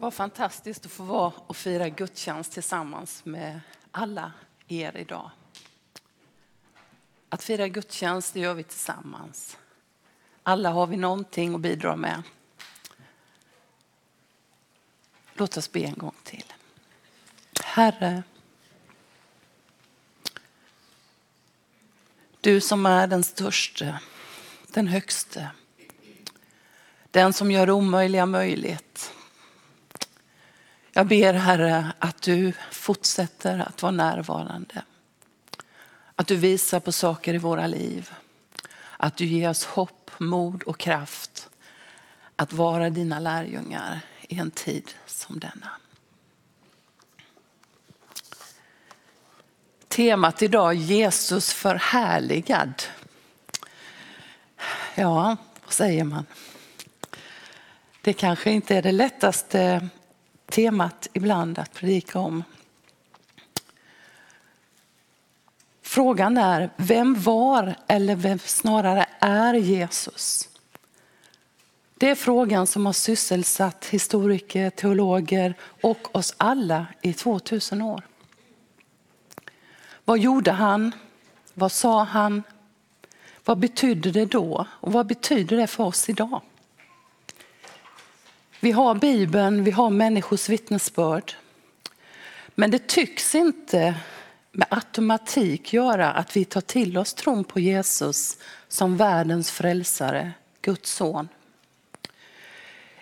Vad fantastiskt att få vara och fira gudstjänst tillsammans med alla er idag. Att fira gudstjänst det gör vi tillsammans. Alla har vi någonting att bidra med. Låt oss be en gång till. Herre, du som är den störste, den högste, den som gör det omöjliga möjligt. Jag ber Herre att du fortsätter att vara närvarande. Att du visar på saker i våra liv. Att du ger oss hopp, mod och kraft att vara dina lärjungar i en tid som denna. Temat idag Jesus förhärligad. Ja, vad säger man? Det kanske inte är det lättaste temat ibland att predika om. Frågan är, vem var eller vem snarare är Jesus? Det är frågan som har sysselsatt historiker, teologer och oss alla i 2000 år. Vad gjorde han? Vad sa han? Vad betydde det då? Och vad betyder det för oss idag? Vi har Bibeln, vi har människors vittnesbörd. Men det tycks inte med automatik göra att vi tar till oss tron på Jesus som världens frälsare, Guds son.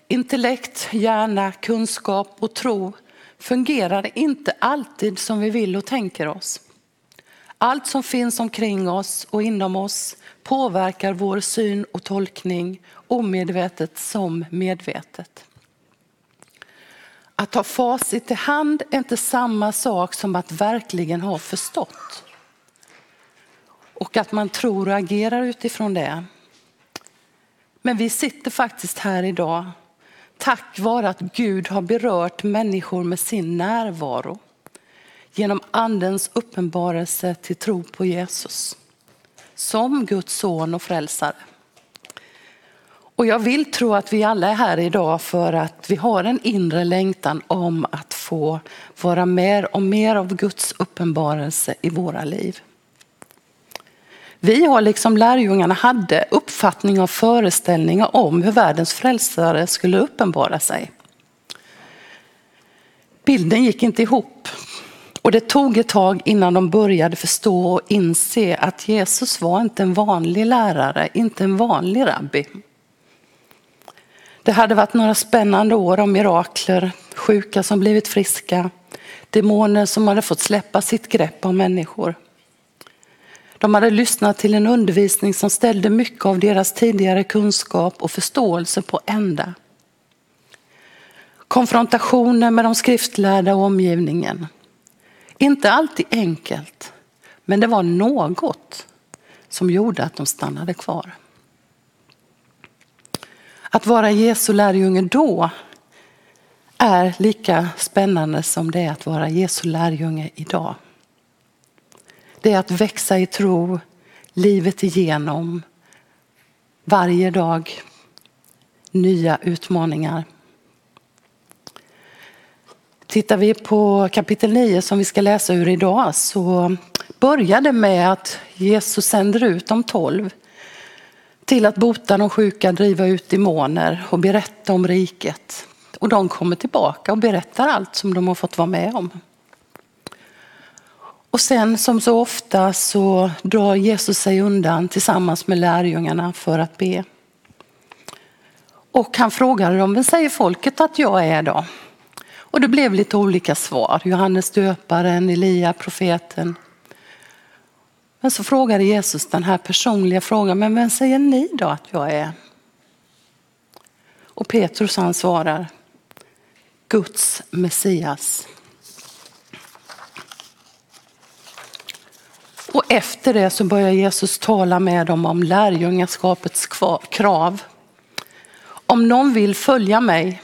Intellekt, hjärna, kunskap och tro fungerar inte alltid som vi vill och tänker oss. Allt som finns omkring oss och inom oss påverkar vår syn och tolkning omedvetet som medvetet. Att ha facit i hand är inte samma sak som att verkligen ha förstått. Och att man tror och agerar utifrån det. Men vi sitter faktiskt här idag tack vare att Gud har berört människor med sin närvaro genom andens uppenbarelse till tro på Jesus som Guds son och frälsare. Och jag vill tro att vi alla är här idag för att vi har en inre längtan om att få vara med om mer av Guds uppenbarelse i våra liv. Vi har liksom lärjungarna hade uppfattning och föreställningar om hur världens frälsare skulle uppenbara sig. Bilden gick inte ihop och det tog ett tag innan de började förstå och inse att Jesus var inte en vanlig lärare, inte en vanlig rabbi. Det hade varit några spännande år av mirakler, sjuka som blivit friska, demoner som hade fått släppa sitt grepp om människor. De hade lyssnat till en undervisning som ställde mycket av deras tidigare kunskap och förståelse på ända. Konfrontationer med de skriftlärda och omgivningen. Inte alltid enkelt, men det var något som gjorde att de stannade kvar. Att vara Jesu lärjunge då är lika spännande som det är att vara Jesu lärjunge idag. Det är att växa i tro livet igenom. Varje dag nya utmaningar. Tittar vi på kapitel 9 som vi ska läsa ur idag så börjar det med att Jesus sänder ut de tolv till att bota de sjuka, driva ut demoner och berätta om riket. Och de kommer tillbaka och berättar allt som de har fått vara med om. Och sen som så ofta så drar Jesus sig undan tillsammans med lärjungarna för att be. Och han frågade dem, vem säger folket att jag är då? Och det blev lite olika svar. Johannes döparen, Elia, profeten. Men så frågade Jesus den här personliga frågan, men vem säger ni då att jag är? Och Petrus han svarar Guds Messias. Och efter det så börjar Jesus tala med dem om lärjungaskapets krav. Om någon vill följa mig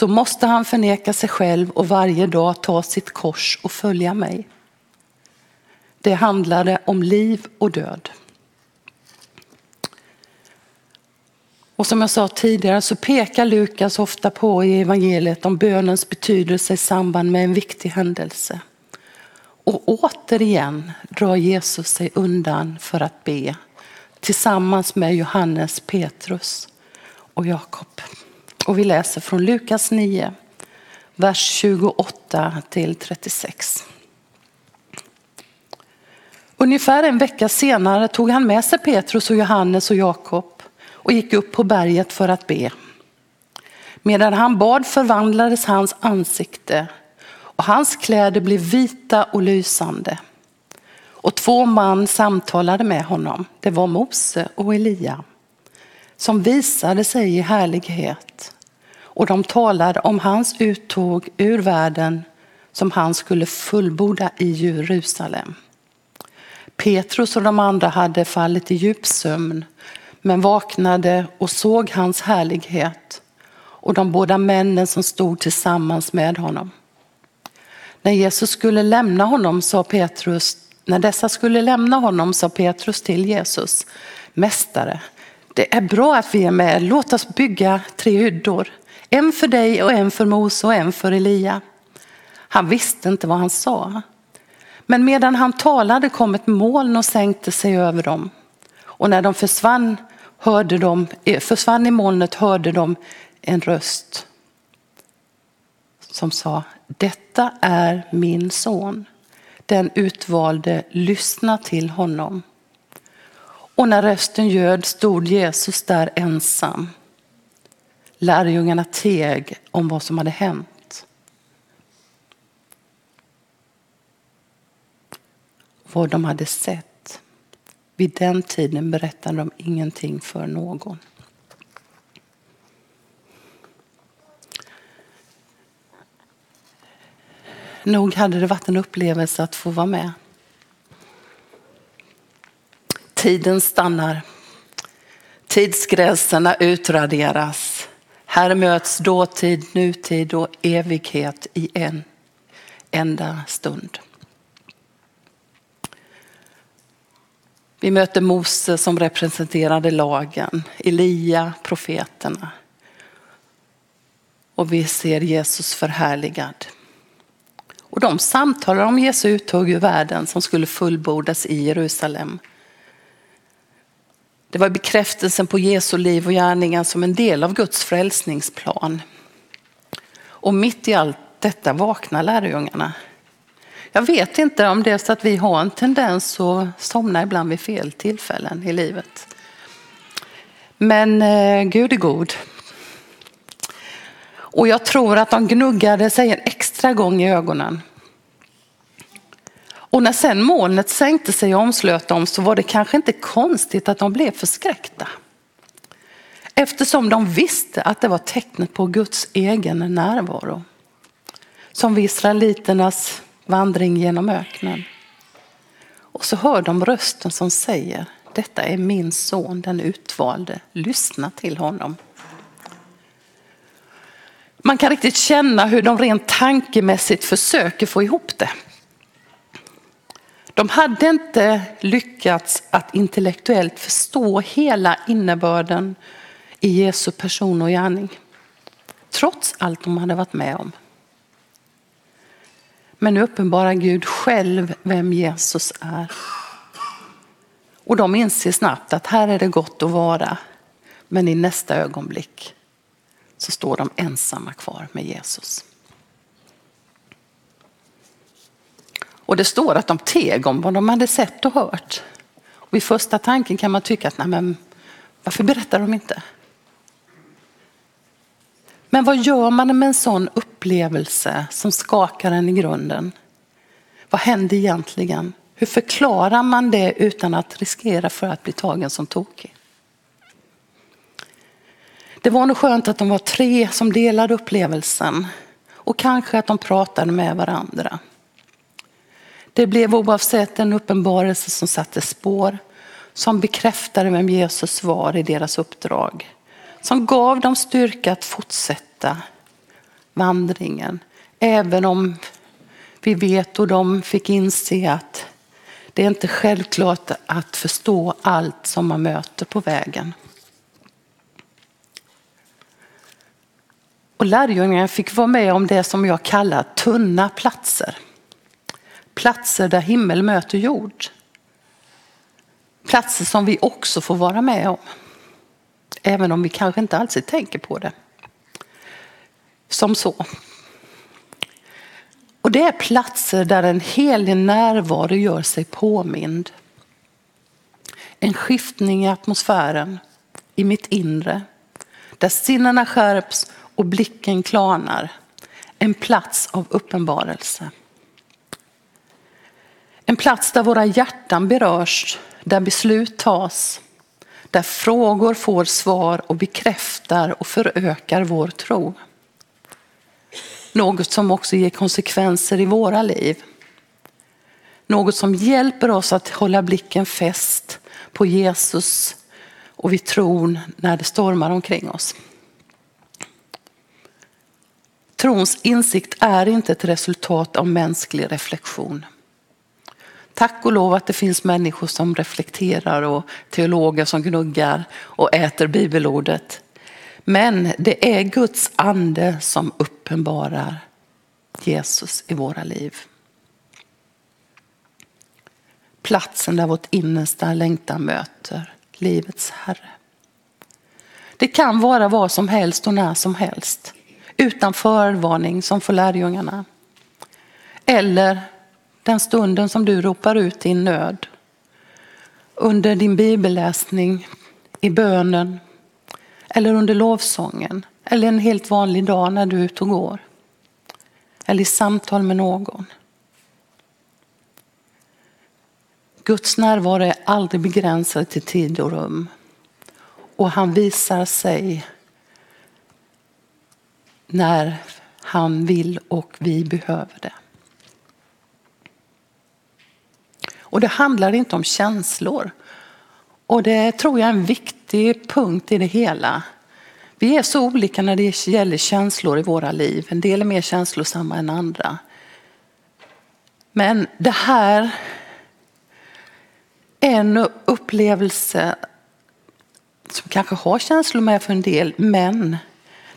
så måste han förneka sig själv och varje dag ta sitt kors och följa mig. Det handlade om liv och död. Och som jag sa tidigare så pekar Lukas ofta på i evangeliet om bönens betydelse i samband med en viktig händelse. Och återigen drar Jesus sig undan för att be tillsammans med Johannes, Petrus och Jakob. Och vi läser från Lukas 9, vers 28 till 36. Ungefär en vecka senare tog han med sig Petrus och Johannes och Jakob och gick upp på berget för att be. Medan han bad förvandlades hans ansikte och hans kläder blev vita och lysande. Och två man samtalade med honom. Det var Mose och Elia som visade sig i härlighet. Och de talade om hans uttåg ur världen som han skulle fullborda i Jerusalem. Petrus och de andra hade fallit i djup sömn men vaknade och såg hans härlighet och de båda männen som stod tillsammans med honom. När Jesus skulle lämna honom sa Petrus, när dessa skulle lämna honom sa Petrus till Jesus, Mästare, det är bra att vi är med, låt oss bygga tre hyddor. En för dig och en för Mose och en för Elia. Han visste inte vad han sa. Men medan han talade kom ett moln och sänkte sig över dem. Och när de försvann hörde de, försvann i molnet hörde de en röst som sa Detta är min son. Den utvalde, lyssna till honom. Och när rösten ljöd stod Jesus där ensam. Lärjungarna teg om vad som hade hänt. Vad de hade sett. Vid den tiden berättade de ingenting för någon. Nog hade det varit en upplevelse att få vara med. Tiden stannar. Tidsgränserna utraderas. Här möts dåtid, nutid och evighet i en enda stund. Vi möter Mose som representerade lagen, Elia, profeterna. Och vi ser Jesus förhärligad. Och de samtalar om Jesu uttåg ur världen som skulle fullbordas i Jerusalem. Det var bekräftelsen på Jesu liv och gärningar som en del av Guds frälsningsplan. Och mitt i allt detta vaknar lärjungarna jag vet inte om det är så att vi har en tendens att somna ibland vid fel tillfällen i livet. Men eh, Gud är god. Och jag tror att de gnuggade sig en extra gång i ögonen. Och när sen molnet sänkte sig och omslöt dem så var det kanske inte konstigt att de blev förskräckta. Eftersom de visste att det var tecknet på Guds egen närvaro. Som vid israeliternas vandring genom öknen. Och så hör de rösten som säger, detta är min son, den utvalde, lyssna till honom. Man kan riktigt känna hur de rent tankemässigt försöker få ihop det. De hade inte lyckats att intellektuellt förstå hela innebörden i Jesu person och gärning. Trots allt de hade varit med om. Men nu uppenbarar Gud själv vem Jesus är. Och de inser snabbt att här är det gott att vara. Men i nästa ögonblick så står de ensamma kvar med Jesus. Och det står att de teg om vad de hade sett och hört. Och vid första tanken kan man tycka att nej men, varför berättar de inte? Men vad gör man med en sån upplevelse som skakar en i grunden? Vad händer egentligen? Hur förklarar man det utan att riskera för att bli tagen som tokig? Det var nog skönt att de var tre som delade upplevelsen och kanske att de pratade med varandra. Det blev oavsett en uppenbarelse som satte spår, som bekräftade vem Jesus var i deras uppdrag, som gav dem styrka att fortsätta vandringen, även om vi vet och de fick inse att det är inte självklart att förstå allt som man möter på vägen. Och lärjungarna fick vara med om det som jag kallar tunna platser. Platser där himmel möter jord. Platser som vi också får vara med om. Även om vi kanske inte alltid tänker på det. Som så. Och det är platser där en helig närvaro gör sig påmind. En skiftning i atmosfären, i mitt inre. Där sinnena skärps och blicken klarnar. En plats av uppenbarelse. En plats där våra hjärtan berörs, där beslut tas, där frågor får svar och bekräftar och förökar vår tro. Något som också ger konsekvenser i våra liv. Något som hjälper oss att hålla blicken fäst på Jesus och vid tron när det stormar omkring oss. Trons insikt är inte ett resultat av mänsklig reflektion. Tack och lov att det finns människor som reflekterar och teologer som gnuggar och äter bibelordet. Men det är Guds ande som uppenbarar Jesus i våra liv. Platsen där vårt innersta längtan möter livets Herre. Det kan vara vad som helst och när som helst. Utan förvarning som för lärjungarna. Eller den stunden som du ropar ut din nöd. Under din bibelläsning, i bönen eller under lovsången. Eller en helt vanlig dag när du är ute och går. Eller i samtal med någon. Guds närvaro är aldrig begränsad till tid och rum. Och han visar sig när han vill och vi behöver det. Och det handlar inte om känslor. Och det tror jag är en viktig punkt i det hela. Vi är så olika när det gäller känslor i våra liv. En del är mer känslosamma än andra. Men det här är en upplevelse som kanske har känslor med för en del, men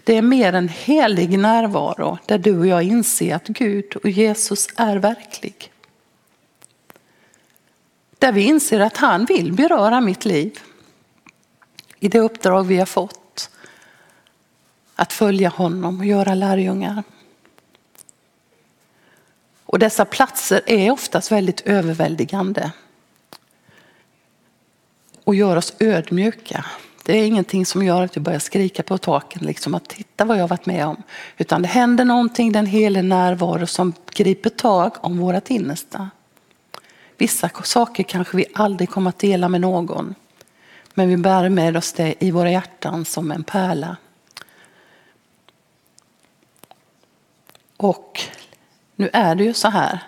det är mer en helig närvaro där du och jag inser att Gud och Jesus är verklig. Där vi inser att han vill beröra mitt liv i det uppdrag vi har fått. Att följa honom och göra lärjungar. Och dessa platser är oftast väldigt överväldigande. Och gör oss ödmjuka. Det är ingenting som gör att vi börjar skrika på taken, liksom att titta vad jag varit med om. Utan det händer någonting, den helig närvaro som griper tag om vårt innersta. Vissa saker kanske vi aldrig kommer att dela med någon. Men vi bär med oss det i våra hjärtan som en pärla. Och nu är det ju så här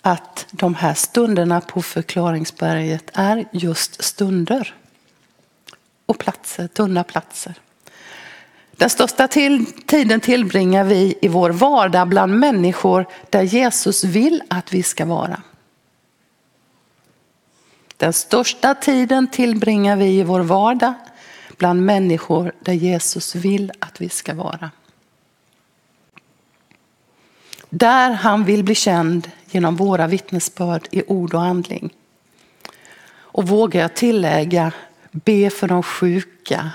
att de här stunderna på förklaringsberget är just stunder och platser, tunna platser. Den största till, tiden tillbringar vi i vår vardag bland människor där Jesus vill att vi ska vara. Den största tiden tillbringar vi i vår vardag bland människor där Jesus vill att vi ska vara. Där han vill bli känd genom våra vittnesbörd i ord och handling. Och vågar jag tillägga, be för de sjuka,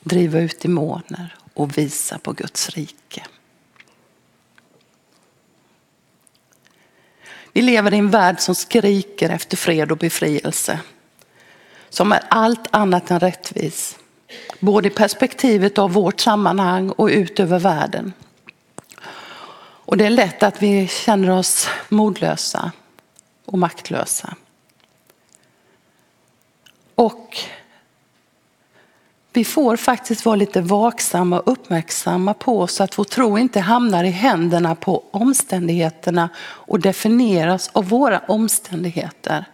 driva ut demoner och visa på Guds rike. Vi lever i en värld som skriker efter fred och befrielse. Som är allt annat än rättvis. Både i perspektivet av vårt sammanhang och ut över världen. Och det är lätt att vi känner oss modlösa och maktlösa. Och vi får faktiskt vara lite vaksamma och uppmärksamma på så att vår tro inte hamnar i händerna på omständigheterna och definieras av våra omständigheter.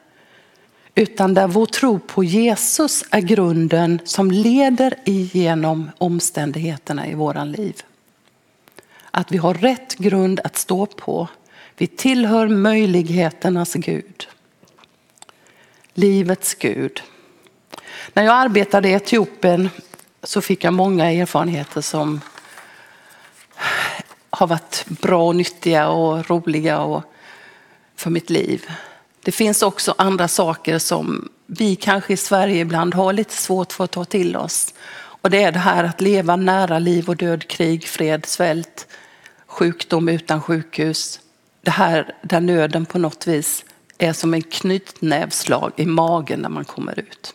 Utan där vår tro på Jesus är grunden som leder igenom omständigheterna i våra liv. Att vi har rätt grund att stå på. Vi tillhör möjligheternas Gud. Livets Gud. När jag arbetade i Etiopien så fick jag många erfarenheter som har varit bra och nyttiga och roliga och för mitt liv. Det finns också andra saker som vi kanske i Sverige ibland har lite svårt för att ta till oss. Och det är det här att leva nära liv och död, krig, fred, svält, sjukdom utan sjukhus. Det här där nöden på något vis är som en knytnävslag i magen när man kommer ut.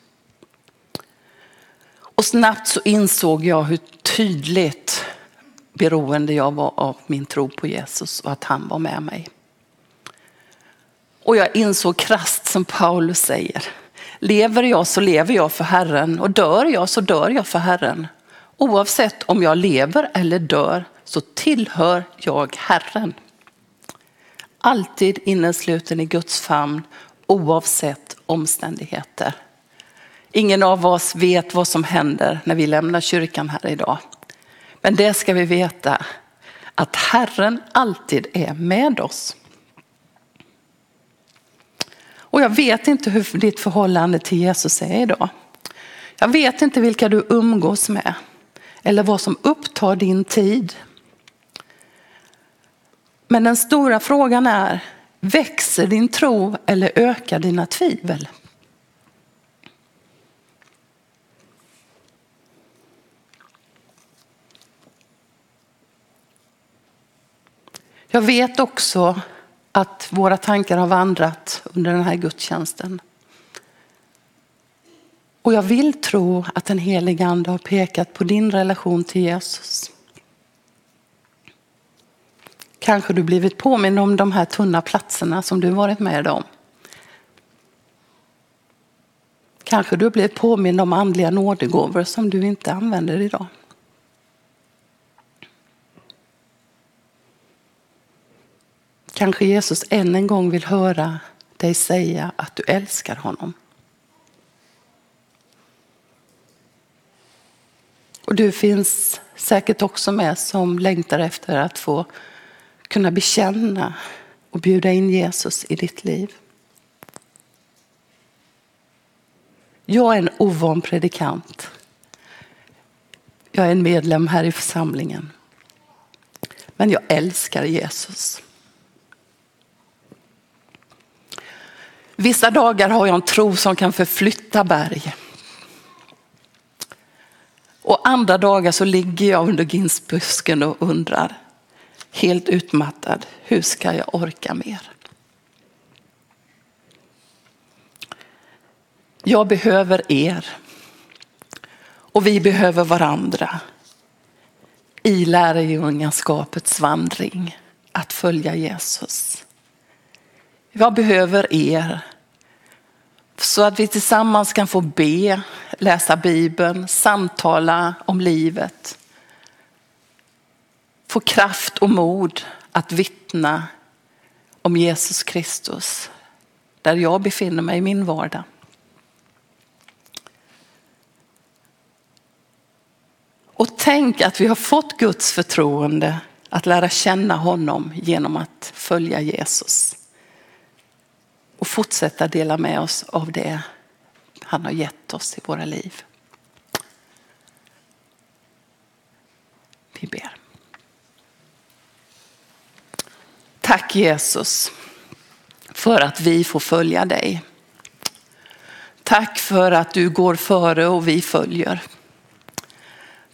Och snabbt så insåg jag hur tydligt beroende jag var av min tro på Jesus och att han var med mig. Och jag insåg krast som Paulus säger. Lever jag så lever jag för Herren och dör jag så dör jag för Herren. Oavsett om jag lever eller dör så tillhör jag Herren. Alltid innesluten i Guds famn oavsett omständigheter. Ingen av oss vet vad som händer när vi lämnar kyrkan här idag. Men det ska vi veta att Herren alltid är med oss. Och jag vet inte hur ditt förhållande till Jesus är idag. Jag vet inte vilka du umgås med eller vad som upptar din tid. Men den stora frågan är, växer din tro eller ökar dina tvivel? Jag vet också att våra tankar har vandrat under den här gudstjänsten. Och jag vill tro att den helige Ande har pekat på din relation till Jesus. Kanske du blivit påmind om de här tunna platserna som du varit med om. Kanske du blivit påmind om andliga nådegåvor som du inte använder idag. Kanske Jesus än en gång vill höra dig säga att du älskar honom. Och du finns säkert också med som längtar efter att få kunna bekänna och bjuda in Jesus i ditt liv. Jag är en ovan predikant. Jag är en medlem här i församlingen. Men jag älskar Jesus. Vissa dagar har jag en tro som kan förflytta berg. Och andra dagar så ligger jag under ginsbusken och undrar, helt utmattad, hur ska jag orka mer? Jag behöver er och vi behöver varandra i lärjungaskapets vandring att följa Jesus. Jag behöver er så att vi tillsammans kan få be, läsa Bibeln, samtala om livet. Få kraft och mod att vittna om Jesus Kristus där jag befinner mig i min vardag. Och tänk att vi har fått Guds förtroende att lära känna honom genom att följa Jesus och fortsätta dela med oss av det han har gett oss i våra liv. Vi ber. Tack Jesus för att vi får följa dig. Tack för att du går före och vi följer.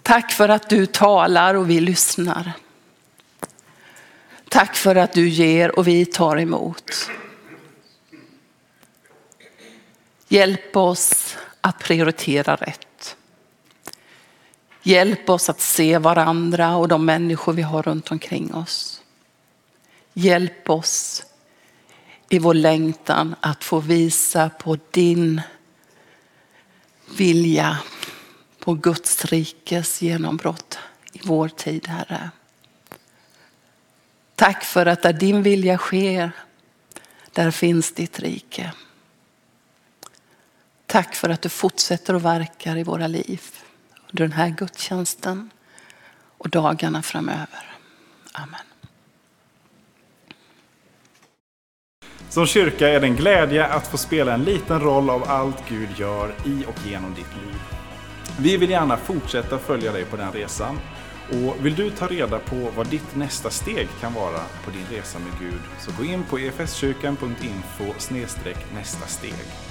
Tack för att du talar och vi lyssnar. Tack för att du ger och vi tar emot. Hjälp oss att prioritera rätt. Hjälp oss att se varandra och de människor vi har runt omkring oss. Hjälp oss i vår längtan att få visa på din vilja, på Guds rikes genombrott i vår tid, Herre. Tack för att där din vilja sker, där finns ditt rike. Tack för att du fortsätter att verka i våra liv under den här gudstjänsten och dagarna framöver. Amen. Som kyrka är det en glädje att få spela en liten roll av allt Gud gör i och genom ditt liv. Vi vill gärna fortsätta följa dig på den resan. Och vill du ta reda på vad ditt nästa steg kan vara på din resa med Gud så gå in på efskyrkan.info nästa steg.